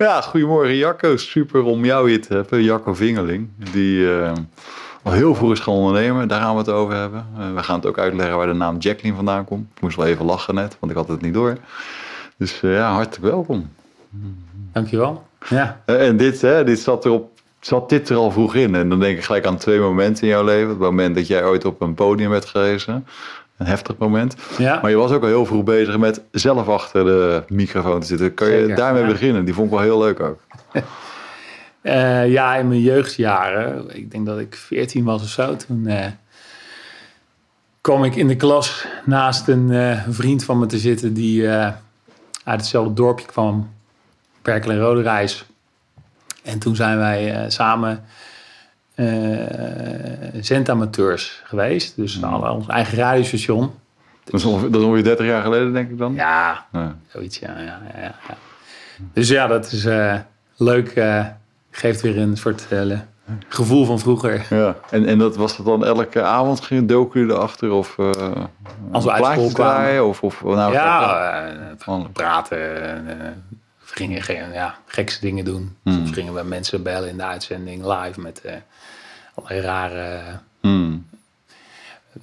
Ja, goedemorgen Jacco. Super om jou hier te hebben. Jacco Vingeling, die eh, al heel vroeg is gaan ondernemen. Daar gaan we het over hebben. Eh, we gaan het ook uitleggen waar de naam Jacqueline vandaan komt. Ik moest wel even lachen net, want ik had het niet door. Dus eh, ja, hartelijk welkom. Dankjewel. Ja. En dit, hè, dit zat, erop, zat dit er al vroeg in. En dan denk ik gelijk aan twee momenten in jouw leven. Het moment dat jij ooit op een podium werd gerezen. Een heftig moment. ja. Maar je was ook al heel vroeg bezig met zelf achter de microfoon te zitten. Kan je daarmee ja. beginnen? Die vond ik wel heel leuk ook. Eh, ja, in mijn jeugdjaren, ik denk dat ik 14 was of zo, toen eh, kwam ik in de klas naast een eh, vriend van me te zitten die uit hetzelfde dorpje kwam, Perkel en Rode Reis. En toen zijn wij samen zendamateurs geweest. Dus we hadden ons eigen radiostation. Dat is, ongeveer, dat is ongeveer 30 jaar geleden, denk ik dan. Ja, Ja. Zoiets, ja. ja, ja, ja. Dus ja, dat is eh, leuk. eh, geeft weer een soort eh, gevoel van vroeger. Ja. En, en dat was dat dan elke avond? Ging doken jullie erachter? Of Als we uit school kwamen. draaien? Of, of, nou, ja, eh, Van- praten. eh, we gingen ja, gekste dingen doen. Hmm. Soms gingen we mensen bellen in de uitzending live met eh, rare Hmm.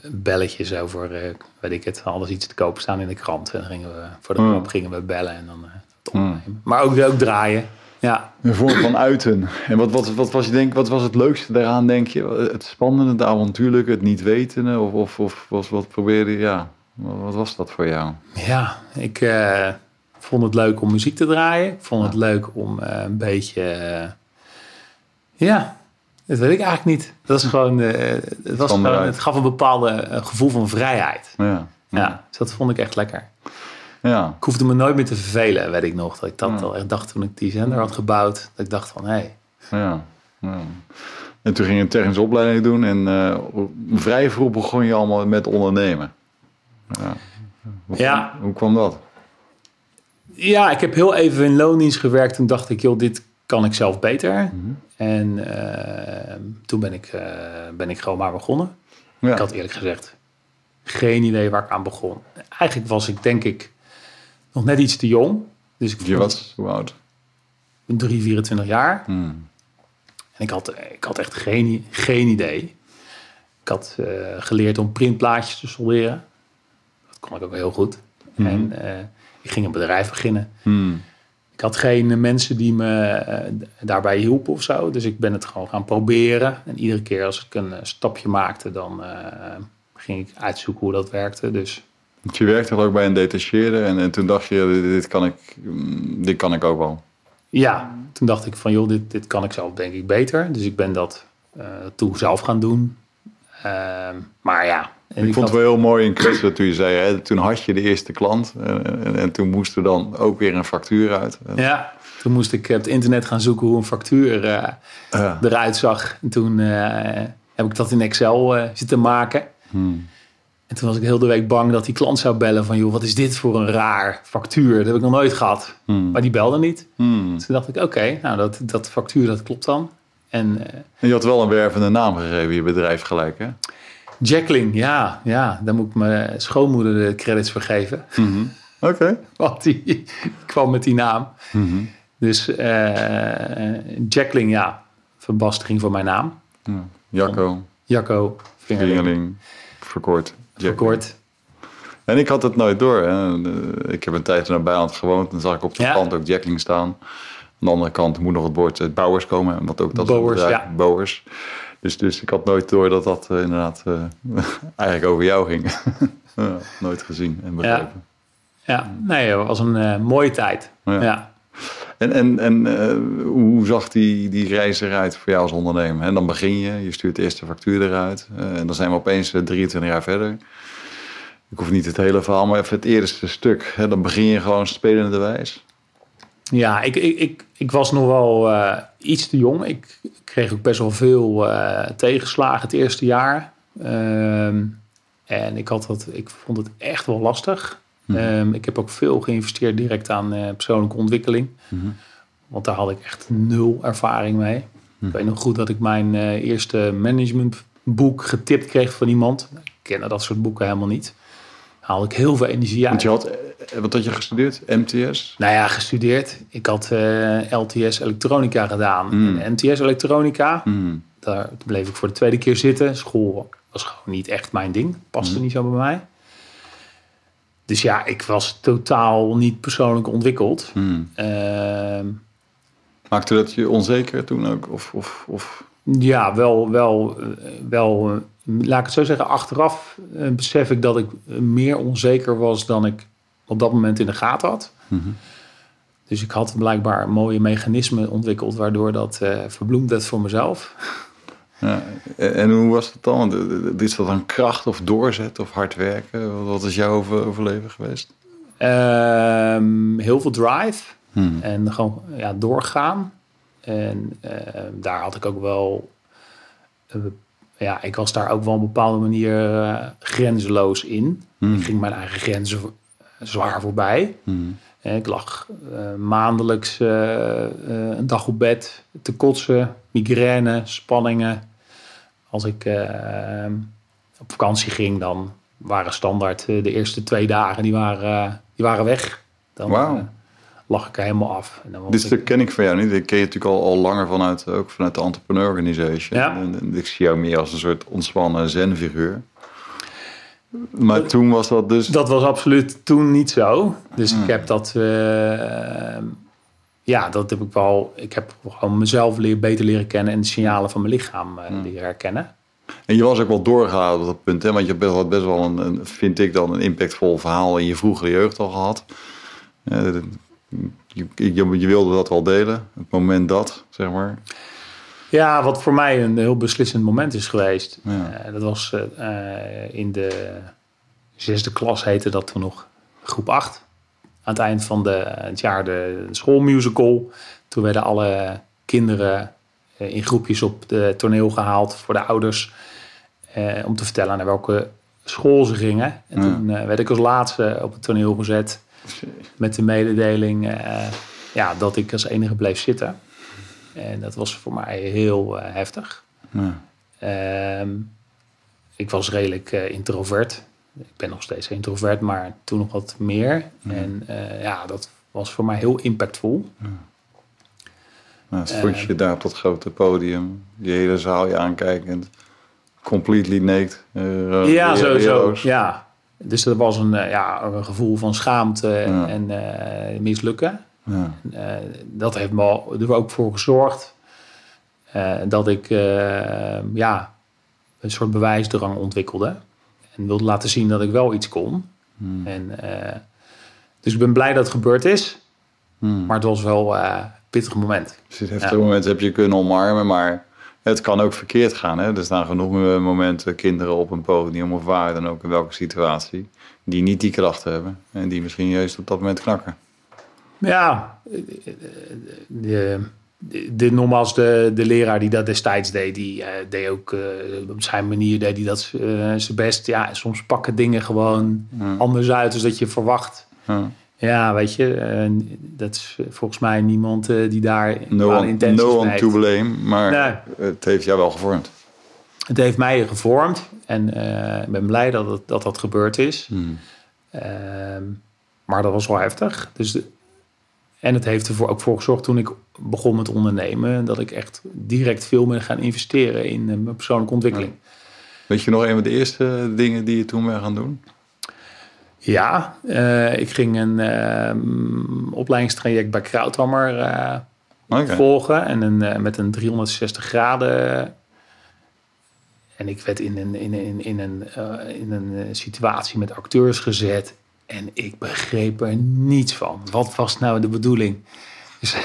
belletjes over, eh, weet ik het, alles iets te kopen staan in de krant. En dan gingen we, voor de Hmm. grap gingen we bellen en dan eh, het opnemen. Maar ook, ook draaien. Ja, Een vorm van uiten. En wat, wat, wat, was je denk, wat was het leukste daaraan, denk je? Het spannende, het avontuurlijke, het niet wetende? Of, of, of was, wat probeerde je? Ja, wat, was dat voor jou? Ja, ik eh, vond het leuk om muziek te draaien. Ik vond het leuk om een beetje. ja, dat weet ik eigenlijk niet. Dat is gewoon. eh, het, was kwam gewoon het gaf een bepaalde eh, gevoel van vrijheid. Ja. Ja, dus dat vond ik echt lekker. Ja. Ik hoefde me nooit meer te vervelen, weet ik nog. Dat ik dat Ja. al echt dacht toen ik die zender had gebouwd. Dat ik dacht van, hé, hey, Ja. ja. En toen ging je een technische opleiding doen. En eh, vrij vroeg begon je allemaal met ondernemen. Ja. Hoe, Ja. Hoe kwam dat? Ja, ik heb heel even in loondienst gewerkt. Toen dacht ik, joh, dit kan ik zelf beter. En eh, toen ben ik, eh, ben ik gewoon maar begonnen. Ja. Ik had eerlijk gezegd geen idee waar ik aan begon. Eigenlijk was ik denk ik nog net iets te jong. Dus ik Je was hoe oud? 3, 24 jaar. Hmm. En ik had, ik had echt geen, geen idee. Ik had eh, geleerd om printplaatjes te solderen. Dat kon ik ook heel goed. Mhm. En ik ging een bedrijf beginnen. Ik had geen mensen die me eh, daarbij hielpen of zo. Dus ik ben het gewoon gaan proberen. En iedere keer als ik een eh, stapje maakte, dan eh, ging ik uitzoeken hoe dat werkte. Dus je werkte ook bij een detacheerder. En, en toen dacht je, dit, kan ik, mm, dit kan ik ook wel. ja, toen dacht ik van joh, dit, dit kan ik zelf denk ik beter. Dus ik ben dat eh, toen zelf gaan doen. Ehm, maar ja. En ik vond had- het wel heel mooi in kwestie toen je zei, hè, toen had je de eerste klant. En, en, en toen moest er dan ook weer een factuur uit. Ja, toen moest ik op het internet gaan zoeken hoe een factuur ja. eruit zag. En toen eh, heb ik dat in Excel eh, zitten maken. Hmm. En toen was ik heel de week bang dat die klant zou bellen van... joh, wat is dit voor een raar factuur? Dat heb ik nog nooit gehad. Hmm. Maar die belde niet. Hmm. Dus toen dacht ik, oké, nou dat, dat factuur dat klopt dan. En En je had wel een wervende naam gegeven, je bedrijf gelijk, hè? Jacqueline, ja, ja, daar moet ik mijn schoonmoeder de credits voor geven. Oké. Want die kwam met die naam. Mhm. Dus eh Jacqueline, ja, verbastering voor mijn naam. Ja. Jacco, Jacco Vingerling. Vingerling, verkort. Verkort. En ik had het nooit door. Hè. Eh, Ik heb een tijd in een bijland gewoond. En zag ik op de Ja. kant ook Jackling staan. Aan de andere kant moet nog het woord eh, Bouwers komen. Wat ook dat Bouwers, ja. Bouwers. Dus, dus ik had nooit door dat dat eh, inderdaad eh, eigenlijk over jou ging. ja, nooit gezien en begrepen. Ja, nee, het was een eh, mooie tijd. Ja. Ja. En, en, en hoe zag die, die reis eruit voor jou als ondernemer? En dan begin je, je stuurt de eerste factuur eruit. en dan zijn we opeens eh, 23 jaar verder. Ik hoef niet het hele verhaal, maar even het eerste stuk. Hè, dan begin je gewoon spelende wijs. Ja, ik, ik, ik, ik was nog wel eh, iets te jong. Ik kreeg ook best wel veel eh, tegenslagen het eerste jaar. Ehm, en ik, had dat, ik vond het echt wel lastig. Ehm, ik heb ook veel geïnvesteerd direct aan eh, persoonlijke ontwikkeling. Want daar had ik echt nul ervaring mee. Ik weet nog goed dat ik mijn eerste managementboek getipt kreeg van iemand. Ik kende dat soort boeken helemaal niet. Haalde ik heel veel energie Want uit. je had, eh, wat had je gestudeerd? MTS? Nou ja, gestudeerd. Ik had eh, LTS elektronica gedaan. Mm. En NTS elektronica, Hmm. daar bleef ik voor de tweede keer zitten. School was gewoon niet echt mijn ding. Paste Mm. niet zo bij mij. Dus ja, ik was totaal niet persoonlijk ontwikkeld. Ehm, Maakte dat je onzeker toen ook? Of, of, of... ja, wel, wel, eh, wel laat ik het zo zeggen, achteraf eh, besef ik dat ik meer onzeker was dan ik op dat moment in de gaten had. Mhm. Dus ik had blijkbaar mooie mechanismen ontwikkeld waardoor dat eh verbloemd werd voor mezelf. Ja. En hoe was dat dan? Eh, eh, Is dat dan kracht of doorzetten of hard werken? Wat is jouw over- overleven geweest? Ehm, heel veel drive Hmm. en gewoon ja, doorgaan. En ehm, daar had ik ook wel, ja, ik was daar ook wel op een bepaalde manier eh, grenzeloos in. Hmm. Ik ging mijn eigen grenzen zwaar voorbij. Hmm. Eh, Ik lag eh, maandelijks een dag op bed te kotsen, migraine, spanningen. Als ik op vakantie ging, dan waren standaard de eerste twee dagen die waren, die waren weg. Dan Wauw. Eh, lag ik er helemaal af. En dan Dit ik- ken ik van jou niet. Ik ken je natuurlijk al, al langer vanuit, ook vanuit de Entrepreneur Organization. Ja. En, en ik zie jou meer als een soort ontspannen zen-figuur. Maar toen was dat dus... Dat was absoluut toen niet zo. Dus Hmm. ik heb dat. eh, ja, dat heb ik wel. Ik heb gewoon mezelf leer, beter leren kennen en de signalen van mijn lichaam eh, Hmm. leren herkennen. En je was ook wel doorgehaald op dat punt. Hè? Want je hebt best wel, best wel een, een, vind ik dan, een impactvol verhaal in je vroegere jeugd al gehad. Ja, dat- je, je, je wilde dat wel delen. Het moment dat, zeg maar. Ja, wat voor mij een heel beslissend moment is geweest. Ja. Eh, dat was eh, in de zesde klas heette dat toen nog groep 8. Aan het eind van de, het jaar de schoolmusical. Toen werden alle kinderen eh, in groepjes op de toneel gehaald voor de ouders. om te vertellen naar welke school ze gingen. En Ja. toen werd ik als laatste op het toneel gezet. Met de mededeling eh, ja, dat ik als enige bleef zitten. En dat was voor mij heel eh, heftig. Ja. Ehm, ik was redelijk eh, introvert. Ik ben nog steeds introvert, maar toen nog wat meer. En ja, dat was voor mij heel impactvol. Nou, stond je daar op dat grote podium, die hele zaal je aankijkend, completely naked. eh, ja, sowieso. Ja. Dus dat was een, eh, ja, een gevoel van schaamte Ja. en eh, mislukken. Ja. Eh, dat heeft me er ook voor gezorgd dat ik ja, een soort bewijsdrang ontwikkelde. En wilde laten zien dat ik wel iets kon. Hmm. En, dus ik ben blij dat het gebeurd is. Hmm. Maar het was wel een pittig moment. Dus dit heftige momenten heb je kunnen omarmen, maar het kan ook verkeerd gaan. Hè? Er staan genoeg momenten, kinderen op een podium of waar dan ook, in welke situatie, die niet die krachten hebben. En die misschien juist op dat moment knakken. Ja, eh, eh, de, de, nogmaals, de, de leraar die dat destijds deed, die eh, deed ook eh, op zijn manier deed hij dat eh, zijn best. Ja, soms pakken dingen gewoon Ja. anders uit dan dat je verwacht. Ja. Ja, weet je, eh, dat is volgens mij niemand eh, die daar No, one, intenties no one to blame, maar Nee. het heeft jou wel gevormd. Het heeft mij gevormd en eh, ik ben blij dat het, dat, dat gebeurd is. Hmm. Ehm, maar dat was wel heftig. Dus de- en het heeft ervoor ook voor gezorgd toen ik begon met ondernemen, dat ik echt direct veel meer gaan investeren in mijn persoonlijke ontwikkeling. Weet je nog een van de eerste dingen die je toen bent gaan doen? Ja, eh, ik ging een ehm, opleidingstraject bij Krauthammer eh, volgen en een, eh, met een 360 graden. En ik werd in een, in, een- in, een, in een situatie met acteurs gezet. En ik begreep er niets van. Wat was nou de bedoeling? Dus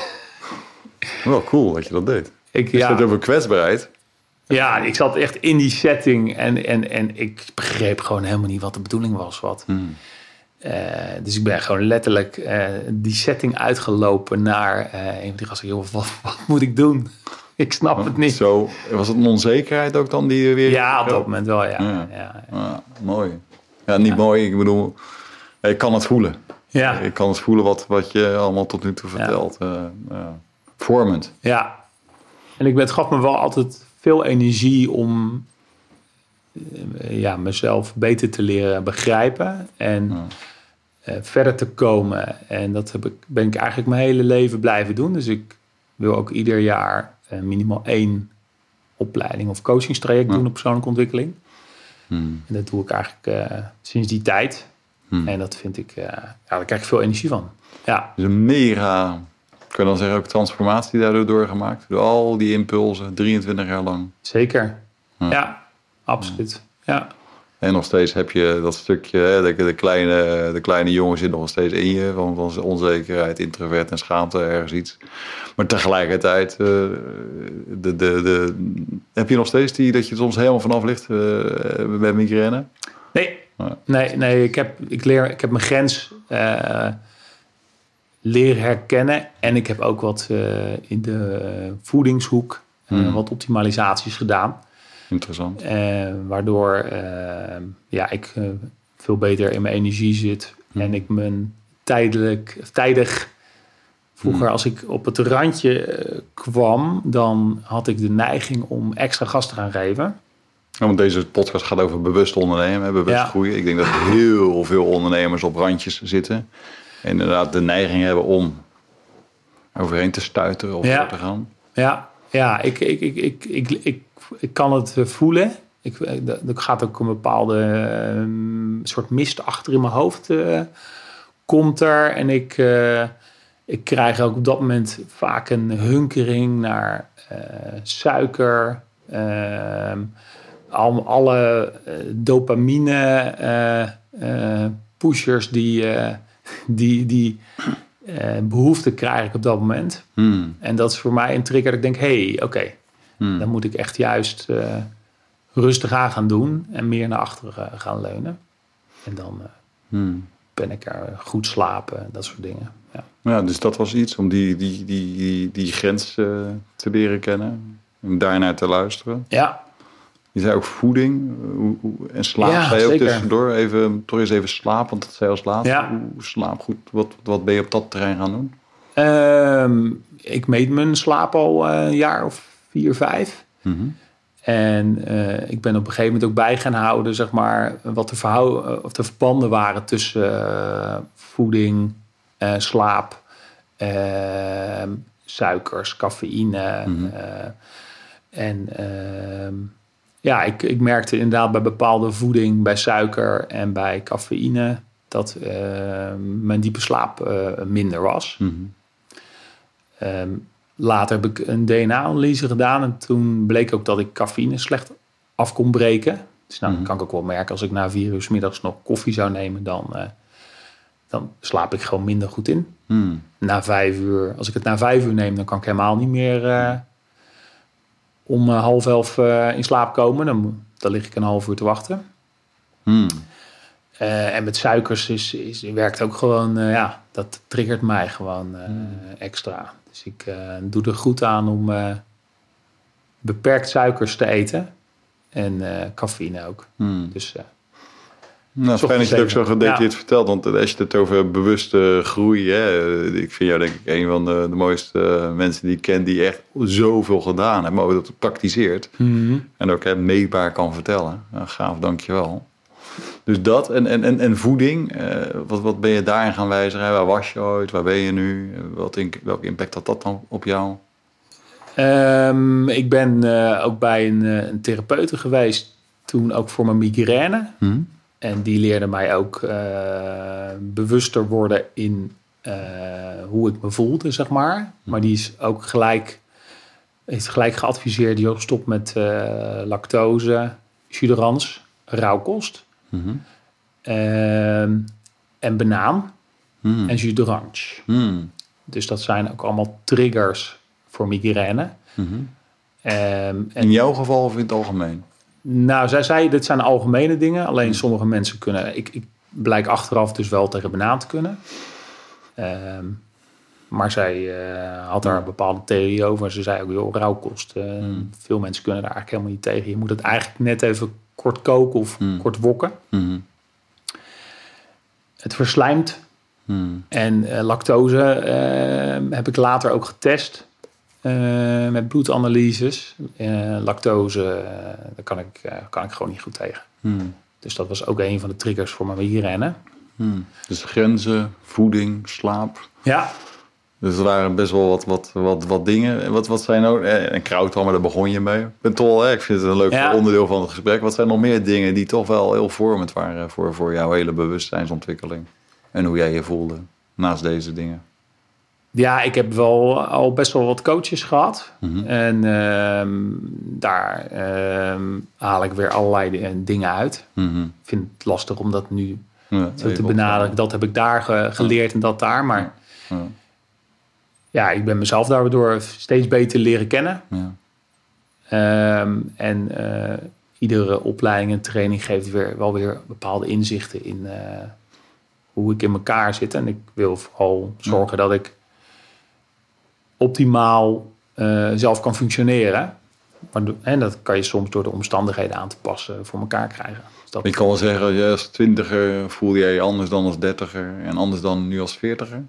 Wel cool dat je dat deed. ik, Je ja, over kwetsbaarheid. Ja, ik zat echt in die setting. En, en, en ik begreep gewoon helemaal niet wat de bedoeling was. Wat. Hmm. Eh, dus ik ben gewoon letterlijk eh, die setting uitgelopen naar eh, een van die gasten. Joh, wat, wat moet ik doen? Ik snap het niet. Zo, was het een onzekerheid ook dan die er weer... Ja, op dat moment wel, ja. Ja. ja. Ah, mooi. Ja, niet mooi. Ik bedoel, ik kan het voelen. ja. Ik kan het voelen wat, wat je allemaal tot nu toe vertelt. Ja. Vormend. Ja. En ik, het gaf me wel altijd veel energie om eh, ja, mezelf beter te leren begrijpen en Ja. eh, verder te komen. En dat heb ik, ben ik eigenlijk mijn hele leven blijven doen. Dus ik wil ook ieder jaar eh, minimaal één opleiding of coachingstraject Ja. doen op persoonlijke ontwikkeling. Hmm. En dat doe ik eigenlijk sinds die tijd. Hmm. En dat vind ik, ja, daar krijg ik veel energie van. Ja, Dus een mega, kan je dan zeggen, ook transformatie daardoor doorgemaakt. Door al die impulsen, 23 jaar lang. zeker. Ja. Ja, absoluut. Ja. En nog steeds heb je dat stukje, hè, de, de, kleine, de kleine jongen zit nog steeds in je. Van, van onzekerheid, introvert en schaamte, ergens iets. Maar tegelijkertijd, eh, de, de, de, heb je nog steeds die dat je soms helemaal vanaf ligt eh, bij migraine? Nee, nee, nee ik, heb, ik, leer, ik heb mijn grens eh, leren herkennen. En ik heb ook wat eh, in de voedingshoek, eh, Hmm. wat optimalisaties gedaan. Interessant. Eh, waardoor ja, ik veel beter in mijn energie zit. Hmm. En ik mijn tijdelijk, tijdig... Vroeger Hmm. als ik op het randje kwam, dan had ik de neiging om extra gas te gaan geven. Ja, want deze podcast gaat over bewust ondernemen, bewust Ja. groeien. Ik denk dat heel veel ondernemers op randjes zitten. Inderdaad de neiging hebben om overheen te stuiteren of Ja. te gaan. Ja, ja ik, ik, ik, ik, ik, ik, ik kan het eh, voelen. Ik, eh, er gaat ook een bepaalde eh, soort mist achter in mijn hoofd. eh, komt er. En ik, ik krijg ook op dat moment vaak een hunkering naar suiker. ehm, al, alle dopamine pushers die, die, die eh, behoefte krijg ik op dat moment. Hmm. En dat is voor mij een trigger. Dat ik denk, hé, hey, oké, Hmm. dan moet ik echt juist eh, rustig aan gaan doen en meer naar achteren gaan leunen. En dan eh, Hmm. ben ik er goed slapen en dat soort dingen. Ja. Ja, dus dat was iets om die, die, die, die, die grens te leren kennen. En daarnaar te luisteren. ja, Je zei ook voeding en slaap. Ja, zei je ook tussendoor. Even, toch eens even slaap, want dat zei je als laatste. Ja. Hoe slaap goed. Wat, wat ben je op dat terrein gaan doen? Ehm, ik meet mijn slaap al eh, een jaar of vier, vijf. Mhm. En eh, ik ben op een gegeven moment ook bij gaan houden, zeg maar, wat de, verhou- eh, of de verbanden waren tussen voeding, slaap, eh, suikers, cafeïne. Mhm. en ehm, ja, ik, ik merkte inderdaad bij bepaalde voeding, bij suiker en bij cafeïne, dat eh, mijn diepe slaap eh, minder was. Mhm. Ehm, later heb ik een DNA-analyse gedaan en toen bleek ook dat ik cafeïne slecht af kon breken. Dus nou, Mhm. kan ik ook wel merken als ik na vier uur 's middags nog koffie zou nemen, dan, eh, dan slaap ik gewoon minder goed in. Hmm. Na vijf uur, als ik het na vijf uur neem, dan kan ik helemaal niet meer om eh, half elf eh, in slaap komen. Dan, dan lig ik een half uur te wachten. Hmm. Eh, en met suikers is, is, werkt ook gewoon, ja, dat triggert mij gewoon eh, extra. Dus ik doe er goed aan om beperkt suikers te eten. En cafeïne ook. Hmm. Dus Nou, fijn dat je het ook zo gedetailleerd vertelt. Want als je het over bewuste groei... Hè, ik vind jou denk ik een van de, de mooiste mensen die ik ken... die echt zoveel gedaan heeft, maar ook dat praktiseert. En ook hè, meetbaar kan vertellen. Nou, gaaf, dankjewel. Dus dat en, en, en, en voeding. eh, wat, wat ben je daarin gaan wijzigen? Waar was je ooit? Waar ben je nu? Wat in, welke impact had dat dan op jou? Ehm, ik ben eh, ook bij een, eh, een therapeute geweest. Toen ook voor mijn migraine. En die leerde mij ook eh, bewuster worden in eh, hoe ik me voelde, zeg maar. Maar die is ook gelijk, heeft gelijk geadviseerd, joh, stop met eh, lactose, suderans, rauwkost. Mhm. ehm, en banaan Hmm. en jus d'orange. Hmm. Dus dat zijn ook allemaal triggers voor migraine. Mhm. Ehm, en In jouw geval of in het algemeen? Nou, zij zei, dit zijn algemene dingen. Alleen sommige mensen kunnen... Ik, ik blijk achteraf dus wel tegen banaan te kunnen. Ehm, maar zij eh, had daar een bepaalde theorie over. Ze zei ook, joh, rauwkost. eh, Veel mensen kunnen daar eigenlijk helemaal niet tegen. Je moet het eigenlijk net even kort koken of Hmm. kort wokken. Het verslijmt. Hmm. En eh, lactose eh, heb ik later ook getest. Eh, met bloedanalyses. Eh, lactose, eh, daar kan ik, kan ik gewoon niet goed tegen. Hmm. Dus dat was ook een van de triggers voor mijn wielrennen. Hmm. Dus grenzen, voeding, slaap. Ja, Dus er waren best wel wat, wat, wat, wat dingen. En Wat, wat zijn nou... En krauthal, daar begon je mee. Ben wel, eh, ik vind het een leuk Ja. onderdeel van het gesprek. Wat zijn nog meer dingen die toch wel heel vormend waren voor, voor jouw hele bewustzijnsontwikkeling? En hoe jij je voelde naast deze dingen? Ja, ik heb wel al best wel wat coaches gehad. Mhm. En ehm, daar ehm, haal ik weer allerlei eh, dingen uit. Mhm. Ik vind het lastig om dat nu Ja, zo te benadrukken. Dat heb ik daar ge- geleerd en dat daar. Maar Ja. ja, ik ben mezelf daardoor steeds beter leren kennen. Ja. Ehm, en eh, iedere opleiding en training geeft weer, wel weer bepaalde inzichten in eh, hoe ik in elkaar zit. En ik wil vooral zorgen dat ik optimaal eh, zelf kan functioneren. Maar, en dat kan je soms door de omstandigheden aan te passen voor elkaar krijgen. Dus dat, Ik kan wel zeggen, je als twintiger voelde jij je anders dan als dertiger en anders dan nu als veertiger.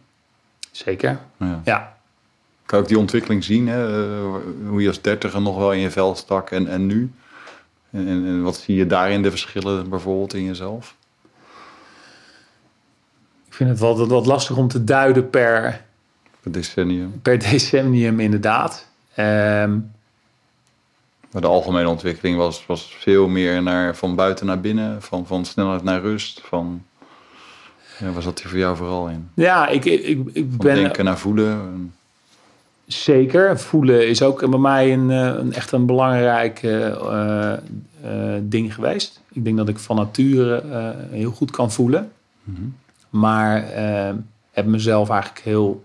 Zeker, Ja. ja. Kan ook die ontwikkeling zien, hè? eh, hoe je als dertiger nog wel in je vel stak en, en nu? En, en, wat zie je daarin de verschillen bijvoorbeeld in jezelf? Ik vind het wel wat, wat lastig om te duiden per, Het decennium. per decennium inderdaad. Ehm, Maar de algemene ontwikkeling was, was veel meer naar, van buiten naar binnen, van, van snelheid naar rust. Van, ja, waar zat die voor jou vooral in? ja, ik, ik, ik, Van ben... denken naar voelen. en- Zeker. Voelen is ook bij mij een, eh, een echt een belangrijk eh, eh, ding geweest. Ik denk dat ik van nature heel goed kan voelen. Mhm. Maar heb mezelf eigenlijk heel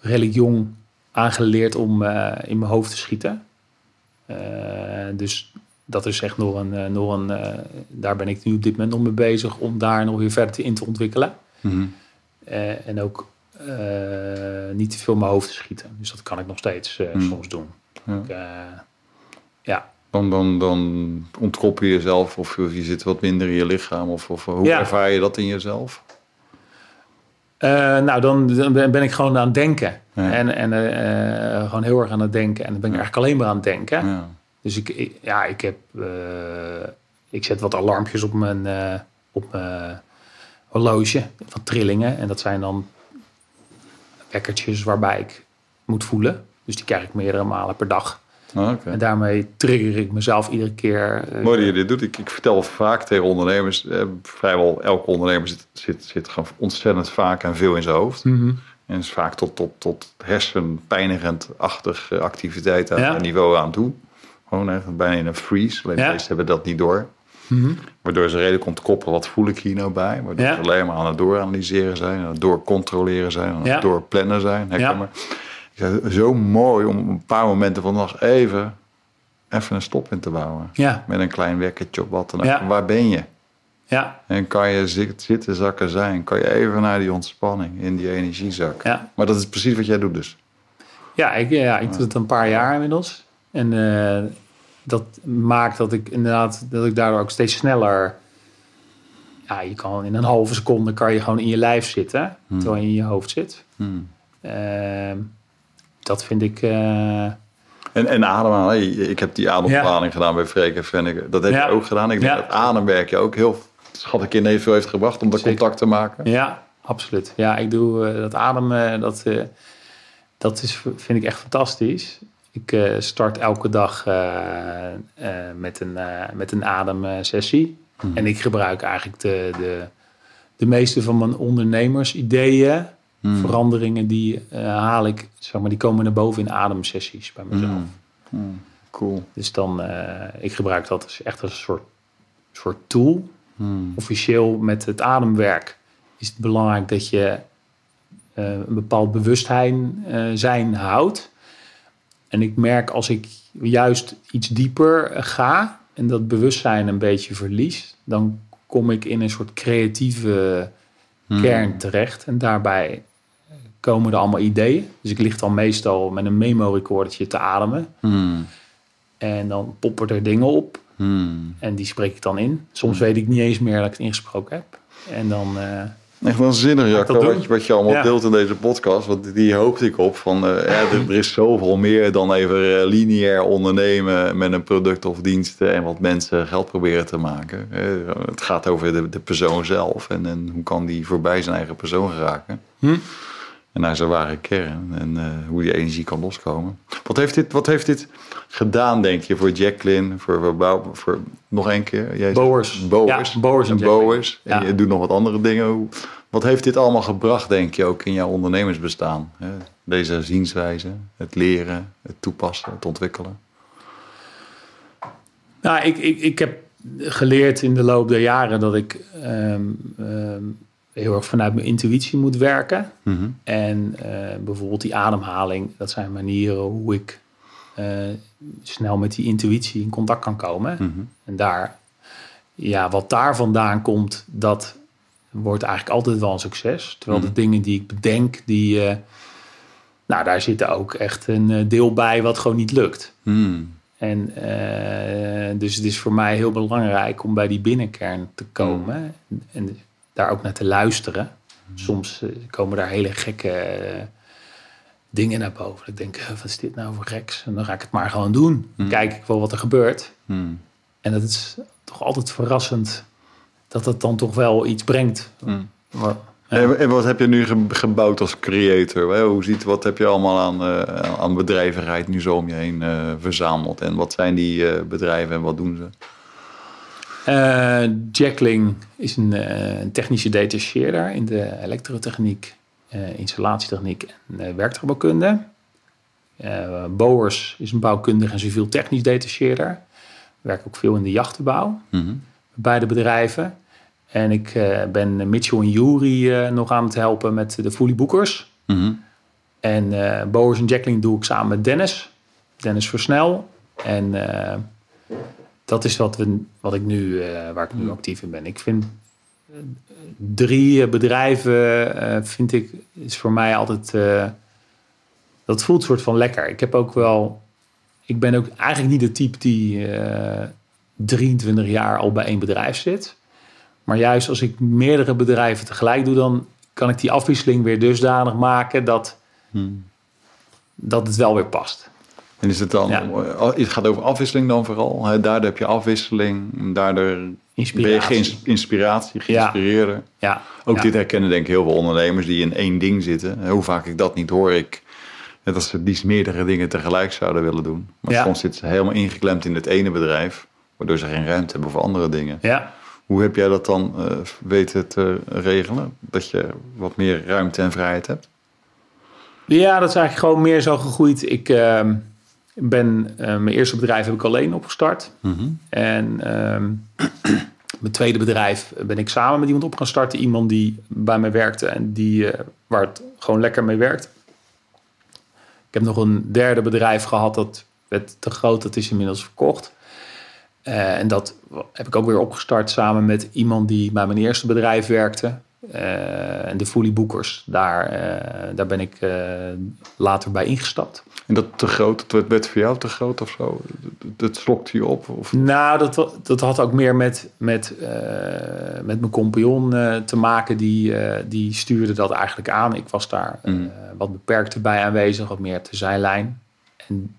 redelijk jong aangeleerd om eh, in mijn hoofd te schieten. Eh, dus dat is echt nog een... eh, nog een daar ben ik nu op dit moment nog mee bezig om daar nog weer verder in te ontwikkelen. Mhm. En ook niet te veel in mijn hoofd te schieten. Dus dat kan ik nog steeds Hmm. soms doen. Ja. Ik, ja. Dan, dan, dan ontkoppel je jezelf of je zit wat minder in je lichaam. Of, of hoe Ja. ervaar je dat in jezelf? Eh, nou, dan, dan ben ik gewoon aan het denken. Ja. En, en eh, gewoon heel erg aan het denken. En dan ben ik eigenlijk alleen maar aan het denken. Ja. Dus ik, ik- ja, ik heb... eh, ik zet wat alarmpjes op mijn, eh, op mijn horloge. Van trillingen. En dat zijn dan wekkertjes waarbij ik moet voelen. Dus die krijg ik meerdere malen per dag. Ah. En daarmee trigger ik mezelf iedere keer. eh, Mooi dat je dit doet. Ik, ik vertel vaak tegen ondernemers. Eh, vrijwel elke ondernemer zit, zit, zit gewoon ontzettend vaak en veel in zijn hoofd. mhm. En is vaak tot, tot, tot hersenpijnigend-achtig eh, activiteit aan Ja. niveau aan toe. Gewoon echt bijna in een freeze. Alleen de Ja. hebben dat niet door. Mhm. Waardoor ze redelijk ontkoppelen, wat voel ik hier nou bij? Waardoor Ja. ze alleen maar aan het dooranalyseren zijn, aan het doorcontroleren zijn, aan het doorplannen zijn. Herken Ja. Zo mooi om op een paar momenten van de dag even, even een stop in te bouwen. Ja, Met een klein wekkertje op wat dan. Ja. Waar ben je? ja, En kan je zit- zitten zakken zijn? Kan je even naar die ontspanning in die energiezak? ja. Maar dat is precies wat jij doet dus. Ja, ik, ja, ik doe het een paar jaar inmiddels. En eh, dat maakt dat ik inderdaad, dat ik daardoor ook steeds sneller. Ja, je kan in een halve seconde kan je gewoon in je lijf zitten, terwijl je in je hoofd zit. Hmm. Ehm, dat vind ik. eh, En, en ademhalen. Ik heb die ademhaling gedaan bij en Venneke. Dat heb Ja. je ook gedaan. Ik denk Ja. dat ademwerk je ook heel schat ik in veel heeft gebracht om dat Zeker. contact te maken. ja, absoluut. Ja, ik doe eh, dat ademen, dat, eh, dat is, vind ik echt fantastisch. Ik start elke dag met, een, met een ademsessie. En ik gebruik eigenlijk de, de, de meeste van mijn ondernemersideeën, Hmm. veranderingen, die eh, haal ik, zeg maar, die komen naar boven in ademsessies bij mezelf. Hmm. Hmm. Cool. Dus dan, eh, ik gebruik dat als, echt als een soort, soort tool. Officieel met het ademwerk is het belangrijk dat je eh, een bepaald bewustzijn zijn houdt. En ik merk als ik juist iets dieper ga en dat bewustzijn een beetje verlies, dan kom ik in een soort creatieve kern terecht. En daarbij komen er allemaal ideeën. Dus ik lig dan meestal met een memo-recordertje te ademen. Hmm. En dan poppen er dingen op. Hmm. En die spreek ik dan in. Soms weet ik niet eens meer dat ik het ingesproken heb. En dan, eh, Echt waanzinnig, Jacco, wat, je- wat je allemaal Ja. deelt in deze podcast. Want die hoopte ik op. Van, eh, ja, er, er is zoveel meer dan even eh, lineair ondernemen met een product of diensten en wat mensen geld proberen te maken. Eh, het gaat over de, de persoon zelf en, en hoe kan die voorbij zijn eigen persoon geraken. Hm? En naar zijn ware kern en eh, hoe die energie kan loskomen. Wat heeft, dit, wat heeft dit gedaan, denk je, voor Jacqueline, voor, voor, voor nog één keer? Jij zegt- Boers. Boers. Ja, Boers en. Boers. En Ja. je doet nog wat andere dingen. Wat heeft dit allemaal gebracht, denk je, ook in jouw ondernemersbestaan? hè? Deze zienswijze, het leren, het toepassen, het ontwikkelen. Nou, ik, ik, ik heb geleerd in de loop der jaren dat ik ehm, ehm, heel erg vanuit mijn intuïtie moet werken. En eh, bijvoorbeeld die ademhaling, dat zijn manieren hoe ik eh, snel met die intuïtie in contact kan komen. En daar, ja, wat daar vandaan komt, dat wordt eigenlijk altijd wel een succes. Terwijl de dingen die ik bedenk, die, eh, nou, daar zit ook echt een deel bij wat gewoon niet lukt. En dus het is voor mij heel belangrijk om bij die binnenkern te komen en daar ook naar te luisteren. Soms eh, komen daar hele gekke eh, dingen naar boven. Ik denk, wat is dit nou voor geks? En dan ga ik het maar gewoon doen. Dan kijk ik wel wat er gebeurt. Hmm. En dat is toch altijd verrassend dat het dan toch wel iets brengt. Maar- En, en wat heb je nu ge- gebouwd als creator? Hoe ziet, wat heb je allemaal aan, eh, aan bedrijvigheid nu zo om je heen verzameld? En wat zijn die bedrijven en wat doen ze? Eh Jackling is een, een technische detacheerder in de elektrotechniek, eh, installatietechniek en werktuigbouwkunde. Boers is een bouwkundige en civiel technisch detacheerder. Werk ook veel in de jachtenbouw, Mhm. beide bedrijven. En ik ben Mitchell en Jury nog aan het helpen met de Boekers. Mhm. En Boers en Jackling doe ik samen met Dennis. Dennis Versnel. En dat is wat, we, wat ik nu, eh, waar ik nu actief in ben. Ik vind eh, drie eh, bedrijven, vind ik, is voor mij altijd... dat voelt soort van lekker. Ik heb ook wel... Ik ben ook eigenlijk niet de type die eh 23 jaar al bij één bedrijf zit. Maar juist als ik meerdere bedrijven tegelijk doe... dan kan ik die afwisseling weer dusdanig maken... dat Hmm. dat het wel weer past. En is het dan, Ja. eh, het gaat over afwisseling dan vooral. Hè? Daardoor heb je afwisseling, daardoor ben je Inspiratie. geïns- inspiratie, geïnspireerder. Ja. Ook ja. dit herkennen denk ik heel veel ondernemers die in één ding zitten. Hoe vaak ik dat niet hoor, ik net als ze liefst meerdere dingen tegelijk zouden willen doen. Maar soms zitten ze helemaal ingeklemd in het ene bedrijf, waardoor ze geen ruimte hebben voor andere dingen. Ja. Hoe heb jij dat dan eh, weten te regelen? Dat je wat meer ruimte en vrijheid hebt? ja, dat is eigenlijk gewoon meer zo gegroeid. Ik ehm, ben, eh, mijn eerste bedrijf heb ik alleen opgestart. En ehm, mijn tweede bedrijf ben ik samen met iemand op gaan starten. Iemand die bij mij werkte en die, eh, waar het gewoon lekker mee werkt. Ik heb nog een derde bedrijf gehad dat werd te groot. Dat is inmiddels verkocht. Eh, en dat heb ik ook weer opgestart samen met iemand die bij mijn eerste bedrijf werkte. Eh, en de Fully Boekers, daar, eh, daar ben ik eh, later bij ingestapt. En dat te groot, dat werd voor jou te groot of zo? Dat, slokte je op? Of? Nou, dat, dat had ook meer met, met, met mijn compagnon te maken. Die, die stuurde dat eigenlijk aan. Ik was daar Mm. wat beperkter bij aanwezig, wat meer te zijlijn. En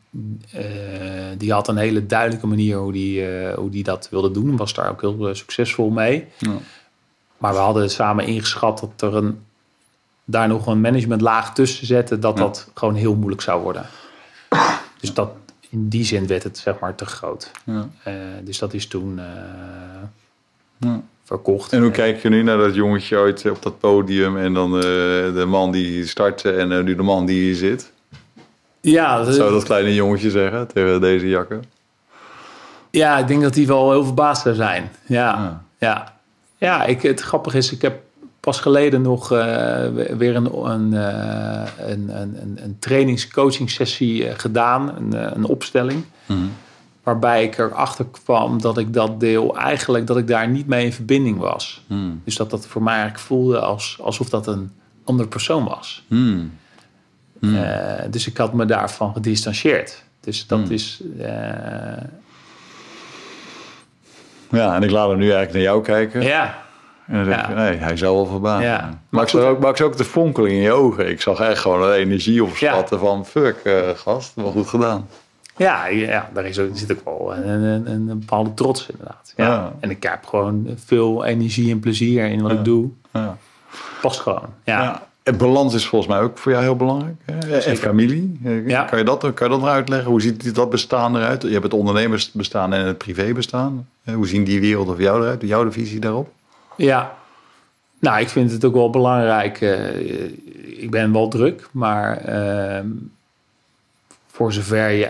die had een hele duidelijke manier hoe die, hoe die dat wilde doen. Was daar ook heel succesvol mee. Ja. Maar we hadden samen ingeschat dat er een, daar nog een managementlaag tussen zetten. Dat Ja. dat gewoon heel moeilijk zou worden. Dus dat, in die zin werd het zeg maar te groot. Ja. Eh, dus dat is toen eh, Ja. verkocht. En hoe kijk je nu naar dat jongetje ooit op dat podium en dan eh, de man die startte en nu de man die hier zit? Ja, dat- zou dat kleine jongetje zeggen tegen deze jakken? ja, ik denk dat die wel heel verbaasd zou zijn. Ja, Ja. Ja. ik, het grappige is, ik heb pas geleden nog eh, weer een, een, eh, een, een, een, trainings-coaching sessie eh, gedaan. Een, een opstelling. Waarbij ik erachter kwam dat ik dat deel eigenlijk, dat ik daar niet mee in verbinding was. Hmm. Dus dat dat voor mij eigenlijk voelde als, alsof dat een andere persoon was. Eh, dus ik had me daarvan gedistanceerd. Dus dat is. Ja, en ik laat hem nu eigenlijk naar jou kijken. ja, En dan denk Ja. je, nee, hij zou wel verbazen. Ja. Maar, Maar ik zag ook, maar ik zag ook de fonkeling in je ogen. Ik zag echt gewoon een energie opschatten van... Fuck, eh, gast, wel goed gedaan. Ja, ja daar is ook, zit ook wel een, een, een, bepaalde trots inderdaad. Ja. Ja. En ik heb gewoon veel energie en plezier in wat ik doe. Ja. Past gewoon. Ja. Balans is volgens mij ook voor jou heel belangrijk. Hè? En familie. Eh, Ja. Kan, je dat, kan je dat nog uitleggen? Hoe ziet dat bestaan eruit? Je hebt het ondernemersbestaan en het privébestaan. Eh, Hoe zien die werelden voor jou eruit? Jouw visie daarop? Ja, nou, ik vind het ook wel belangrijk. eh, ik ben wel druk, maar ehm, voor zover je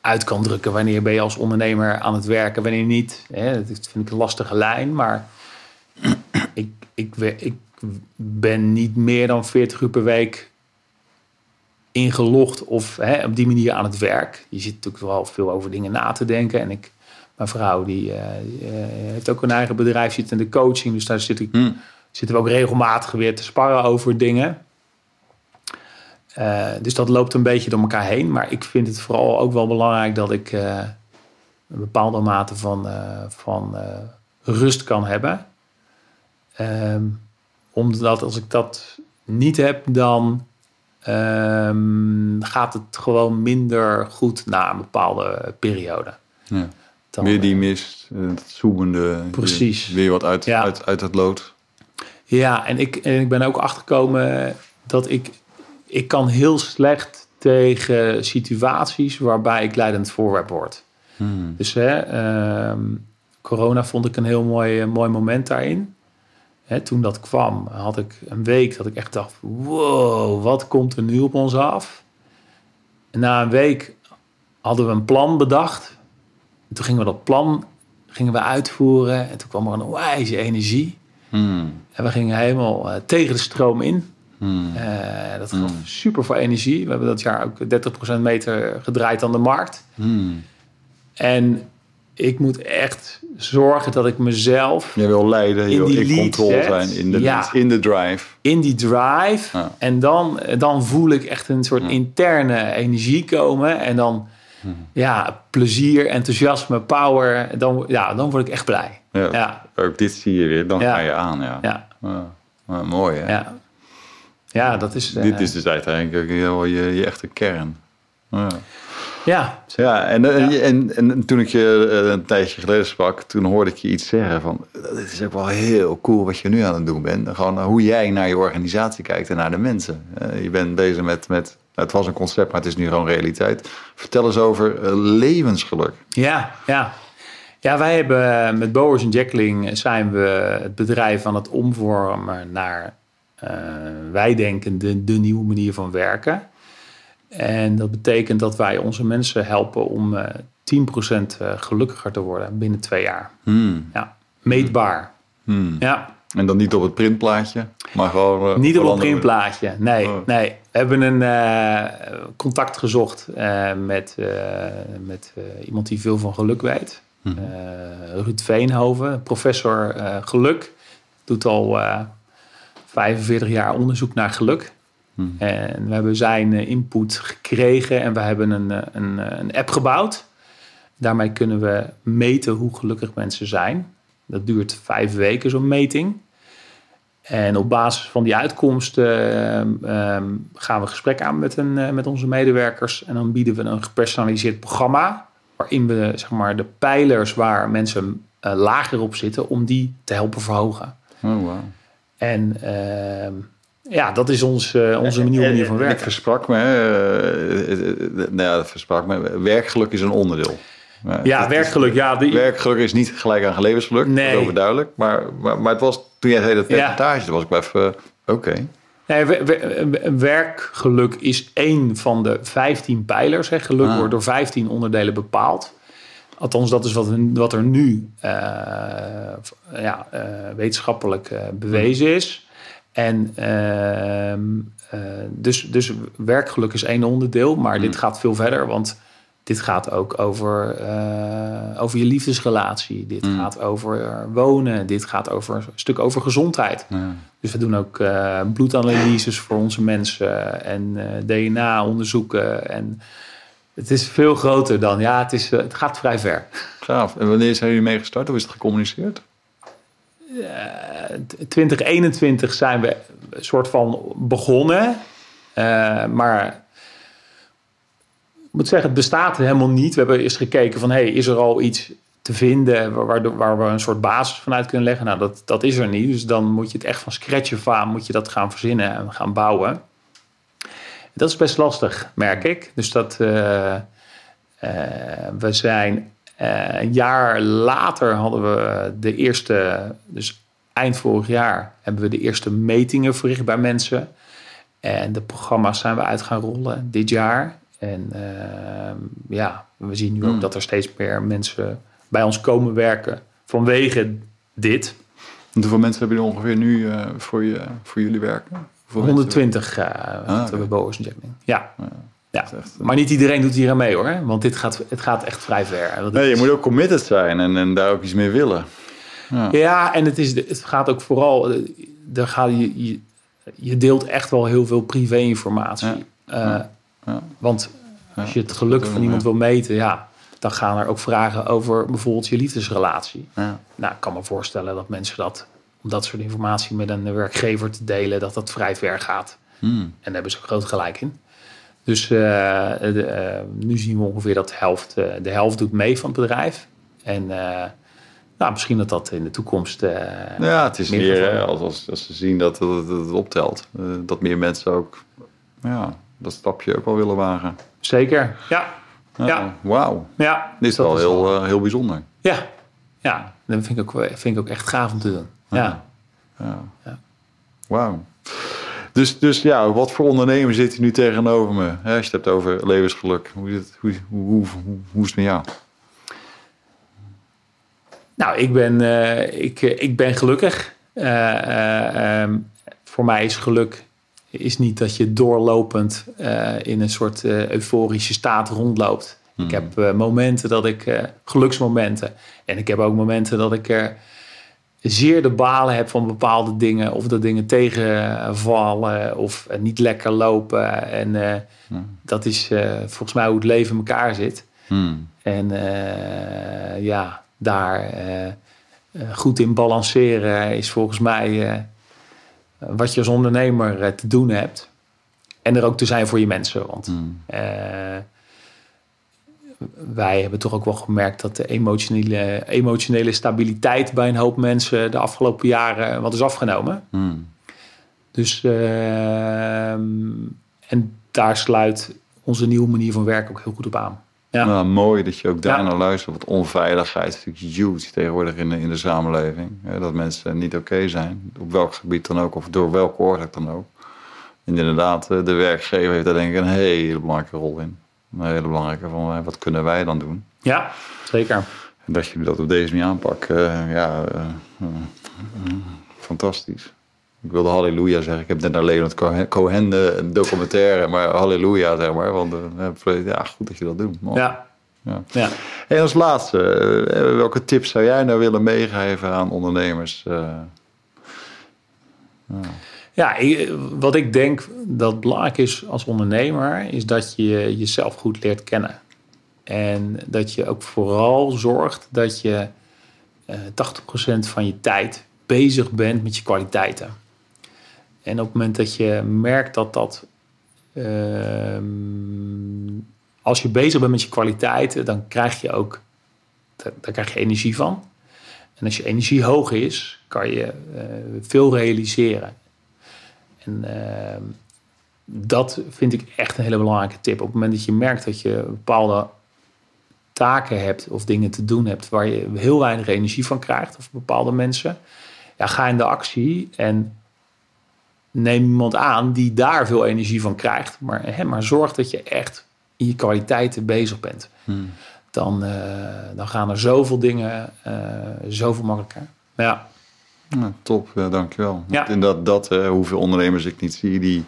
uit kan drukken, wanneer ben je als ondernemer aan het werken, wanneer niet. Hè, dat vind ik een lastige lijn, maar ik, ik, we- ik ben niet meer dan 40 uur per week ingelogd of hè, op die manier aan het werk. Je zit natuurlijk wel veel over dingen na te denken en ik mijn vrouw die, eh, heeft ook een eigen bedrijf, zit in de coaching. Dus daar zit ik, Hm. zitten we ook regelmatig weer te sparren over dingen. Eh, dus dat loopt een beetje door elkaar heen. Maar ik vind het vooral ook wel belangrijk dat ik een bepaalde mate van, van rust kan hebben. Ehm, omdat als ik dat niet heb, dan ehm, gaat het gewoon minder goed na een bepaalde periode. Ja. Dan, Weer die mist, eh, het zoemende. Precies. Weer, weer wat uit, Ja. uit, uit het lood. Ja, en ik, en ik ben ook achtergekomen dat ik, ik kan heel slecht tegen situaties waarbij ik leidend voorwerp word. Hmm. Dus hè, ehm, corona vond ik een heel mooi, mooi moment daarin. Hè, toen dat kwam, had ik een week dat ik echt dacht: wow, wat komt er nu op ons af? En na een week hadden we een plan bedacht. En toen gingen we dat plan gingen we uitvoeren. En toen kwam er een wijze energie. Hmm. En we gingen helemaal eh, tegen de stroom in. Hmm. Eh, dat gaf super veel energie. We hebben dat jaar ook 30% meter gedraaid aan de markt. Hmm. En ik moet echt zorgen dat ik mezelf Je wil leiden, je In wil in lead control set, zijn, in de, ja. in de drive. in die drive. Ja. En dan, dan voel ik echt een soort interne energie komen. En dan ja, plezier, enthousiasme, power. Dan, ja, dan word ik echt blij. Ja. Ja, Ook dit zie je weer, dan ga je aan. Ja. ja, mooi hè? ja. Ja, dat is... eh, Dit is dus uiteindelijk heel je, je echte kern. Ja. Ja, Ja, en, eh, Ja. En, en toen ik je eh, een tijdje geleden sprak, toen hoorde ik je iets zeggen van, dit is ook wel heel cool wat je nu aan het doen bent. Gewoon eh, hoe jij naar je organisatie kijkt en naar de mensen. Je bent bezig met, met, het was een concept, maar het is nu gewoon realiteit. Vertel eens over levensgeluk. Ja, ja. Ja, wij hebben met Boers en Jackling zijn we het bedrijf aan het omvormen naar eh, wij denken de, de nieuwe manier van werken. En dat betekent dat wij onze mensen helpen om eh 10% gelukkiger te worden binnen twee jaar. Hmm. Ja, meetbaar. Hmm. Ja, En dan niet op het printplaatje, maar gewoon... eh, niet op andere- printplaatje. Nee, Oh. nee. We hebben een eh, contact gezocht eh, met, eh, met eh, iemand die veel van geluk weet. Eh, Ruud Veenhoven, professor eh, geluk. Doet al eh 45 jaar onderzoek naar geluk. Mhm. En we hebben zijn eh, input gekregen en we hebben een, eh, een, eh, een app gebouwd. Daarmee kunnen we meten hoe gelukkig mensen zijn. Dat duurt vijf weken, zo'n meting. En op basis van die uitkomsten ehm, gaan we gesprek aan met, een, met onze medewerkers. En dan bieden we een gepersonaliseerd programma. Waarin we zeg maar, de pijlers waar mensen lager op zitten, om die te helpen verhogen. Oh, wow. En ehm, ja, dat is ons, eh, onze nieuwe manier van En- en Ik werken. versprak me, eh, eh, nou ja, dat versprak me. Werkgeluk is een onderdeel. Ja, het is- werkgeluk. Ja, die, Werkgeluk is niet gelijk aan levensgeluk, Nee. dat is overduidelijk. Maar, maar, maar het was, toen jij zei dat percentage, toen was ik wel even, oké. Nee, wer- wer- werkgeluk is één van de 15 pijlers. Hè. Geluk Ah. wordt door 15 onderdelen bepaald. Althans, dat is wat, wat er nu eh, ja, eh, wetenschappelijk eh, bewezen is. En ehm, eh, dus, dus werkgeluk is één onderdeel, maar dit gaat veel verder. Want dit gaat ook over, eh, over je liefdesrelatie. Dit gaat over wonen. Dit gaat over een stuk over gezondheid. Ja. Dus we doen ook eh, bloedanalyses voor onze mensen en DNA-onderzoeken. En het is veel groter dan, ja, het, is, het gaat vrij ver. Gaaf. En wanneer zijn jullie mee gestart? Hoe is het gecommuniceerd? 2021 zijn we een soort van begonnen. Uh, maar ik moet zeggen, het bestaat helemaal niet. We hebben eerst gekeken van, hey, is er al iets te vinden waar, waar we een soort basis vanuit kunnen leggen? Nou, dat, dat is er niet. Dus dan moet je het echt van scratch af aan, moet je dat gaan verzinnen en gaan bouwen. Dat is best lastig, merk ik. Dus dat uh, we zijn een jaar later hadden we de eerste, dus eind vorig jaar hebben we de eerste metingen verricht bij mensen. En de programma's zijn we uit gaan rollen dit jaar. En uh, ja, we zien nu ook hmm. dat er steeds meer mensen bij ons komen werken vanwege dit. En hoeveel mensen hebben jullie ongeveer nu uh, voor, je, voor jullie werken? 120 uh, ah, okay. Boas injecting. Ja. ja. Ja, echt, maar niet iedereen doet hier aan mee hoor. Want dit gaat, het gaat echt vrij ver. Nee, je moet ook committed zijn en, en daar ook iets mee willen. Ja, ja en het, is, het gaat ook vooral... Er gaat, je, je, je deelt echt wel heel veel privé-informatie. Ja. Uh, want als je het geluk van iemand wil meten, ja, dan gaan er ook vragen over bijvoorbeeld je liefdesrelatie. Nou, ik kan me voorstellen dat mensen dat, om dat soort informatie met een werkgever te delen, dat dat vrij ver gaat. Hmm. En daar hebben ze ook groot gelijk in. Dus uh, nu zien we ongeveer dat de helft, uh, de helft doet mee van het bedrijf. En nou, misschien dat dat in de toekomst. ja, het is meer als, als, als, ze zien dat, dat het optelt. dat meer mensen ook ja, dat stapje ook wel willen wagen. Zeker, ja. ja. Wauw. Ja, Dit is wel heel, uh, heel bijzonder. Ja, ja. dat vind ik, ook, vind ik ook echt gaaf om te doen. Ja. ja. ja. Wauw. Dus, dus ja, wat voor ondernemer zit hier nu tegenover me? Als je het hebt over levensgeluk. Hoe is het, hoe, hoe, hoe, is het met jou? Nou, ik ben, uh, ik, ik ben gelukkig. Uh, um, voor mij is geluk is niet dat je doorlopend in een soort euforische staat rondloopt. Ik hmm. heb momenten dat ik, geluksmomenten. En ik heb ook momenten dat ik er zeer de balen heb van bepaalde dingen. Of dat dingen tegenvallen of niet lekker lopen. En hmm. dat is volgens mij hoe het leven in elkaar zit. Hmm. En ja, daar goed in balanceren is volgens mij wat je als ondernemer eh, te doen hebt. En er ook te zijn voor je mensen. Want hmm. Wij hebben toch ook wel gemerkt dat de emotionele, emotionele stabiliteit bij een hoop mensen de afgelopen jaren wat is afgenomen. Hmm. Dus uh, en daar sluit onze nieuwe manier van werken ook heel goed op aan. Ja. Nou, mooi dat je ook daar naar luistert. Want onveiligheid is natuurlijk huge tegenwoordig in de, in de samenleving. Dat mensen niet oké zijn. Op welk gebied dan ook. Of door welke oorzaak dan ook. En inderdaad, eh, de werkgever heeft daar denk ik een hele belangrijke rol in. Een hele belangrijke van eh, wat kunnen wij dan doen. Ja, zeker. En dat je dat op deze manier aanpakt. Uh, ja, uh, uh, fantastisch. Ik wilde halleluja zeggen. Ik heb net naar Leonard Cohen een documentaire, maar halleluja zeg maar. Want ja, goed dat je dat doet. Ja. ja. ja. En als laatste, welke tips zou jij nou willen meegeven aan ondernemers? Ja, wat ik denk dat belangrijk is als ondernemer, is dat je jezelf goed leert kennen. En dat je ook vooral zorgt dat je 80% van je tijd bezig bent met je kwaliteiten. En op het moment dat je merkt dat dat. Uh, als je bezig bent met je kwaliteiten, dan krijg je ook. Daar krijg je energie van. En als je energie hoog is, kan je uh, veel realiseren. En uh, dat vind ik echt een hele belangrijke tip. Op het moment dat je merkt dat je bepaalde taken hebt of dingen te doen hebt waar je heel weinig energie van krijgt, of bepaalde mensen, ja, ga in de actie en neem iemand aan die daar veel energie van krijgt. Maar, hè, maar zorg dat je echt in je kwaliteiten bezig bent. Hmm. Dan, uh, dan gaan er zoveel dingen uh, zoveel makkelijker. Ja. Ja top, dankjewel. Ja. En dat, dat hoeveel ondernemers ik niet zie die,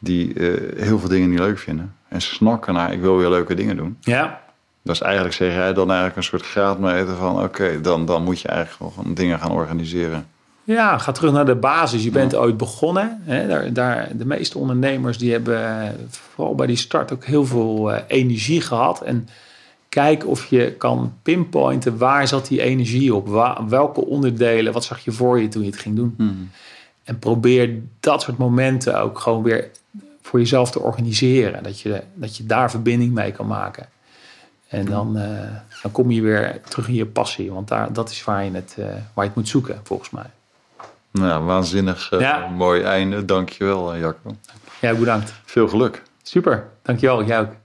die heel veel dingen niet leuk vinden. En snakken naar, ik wil weer leuke dingen doen. Ja. Dat is eigenlijk, zeg jij, dan eigenlijk een soort graadmeter van... oké, dan, dan moet je eigenlijk gewoon dingen gaan organiseren. Ja, ga terug naar de basis. Je bent ooit begonnen. Hè? Daar, daar, de meeste ondernemers die hebben vooral bij die start ook heel veel uh, energie gehad. En kijk of je kan pinpointen waar zat die energie op. Waar, welke onderdelen, wat zag je voor je toen je het ging doen. Hmm. En probeer dat soort momenten ook gewoon weer voor jezelf te organiseren. Dat je, dat je daar verbinding mee kan maken. En dan, eh, dan kom je weer terug in je passie. Want daar, dat is waar je, het, eh, waar je het moet zoeken, volgens mij. Nou, waanzinnig eh, Ja. mooi einde. Dankjewel, Jacco. Ja, bedankt. Veel geluk. Super, dankjewel. Jij ook.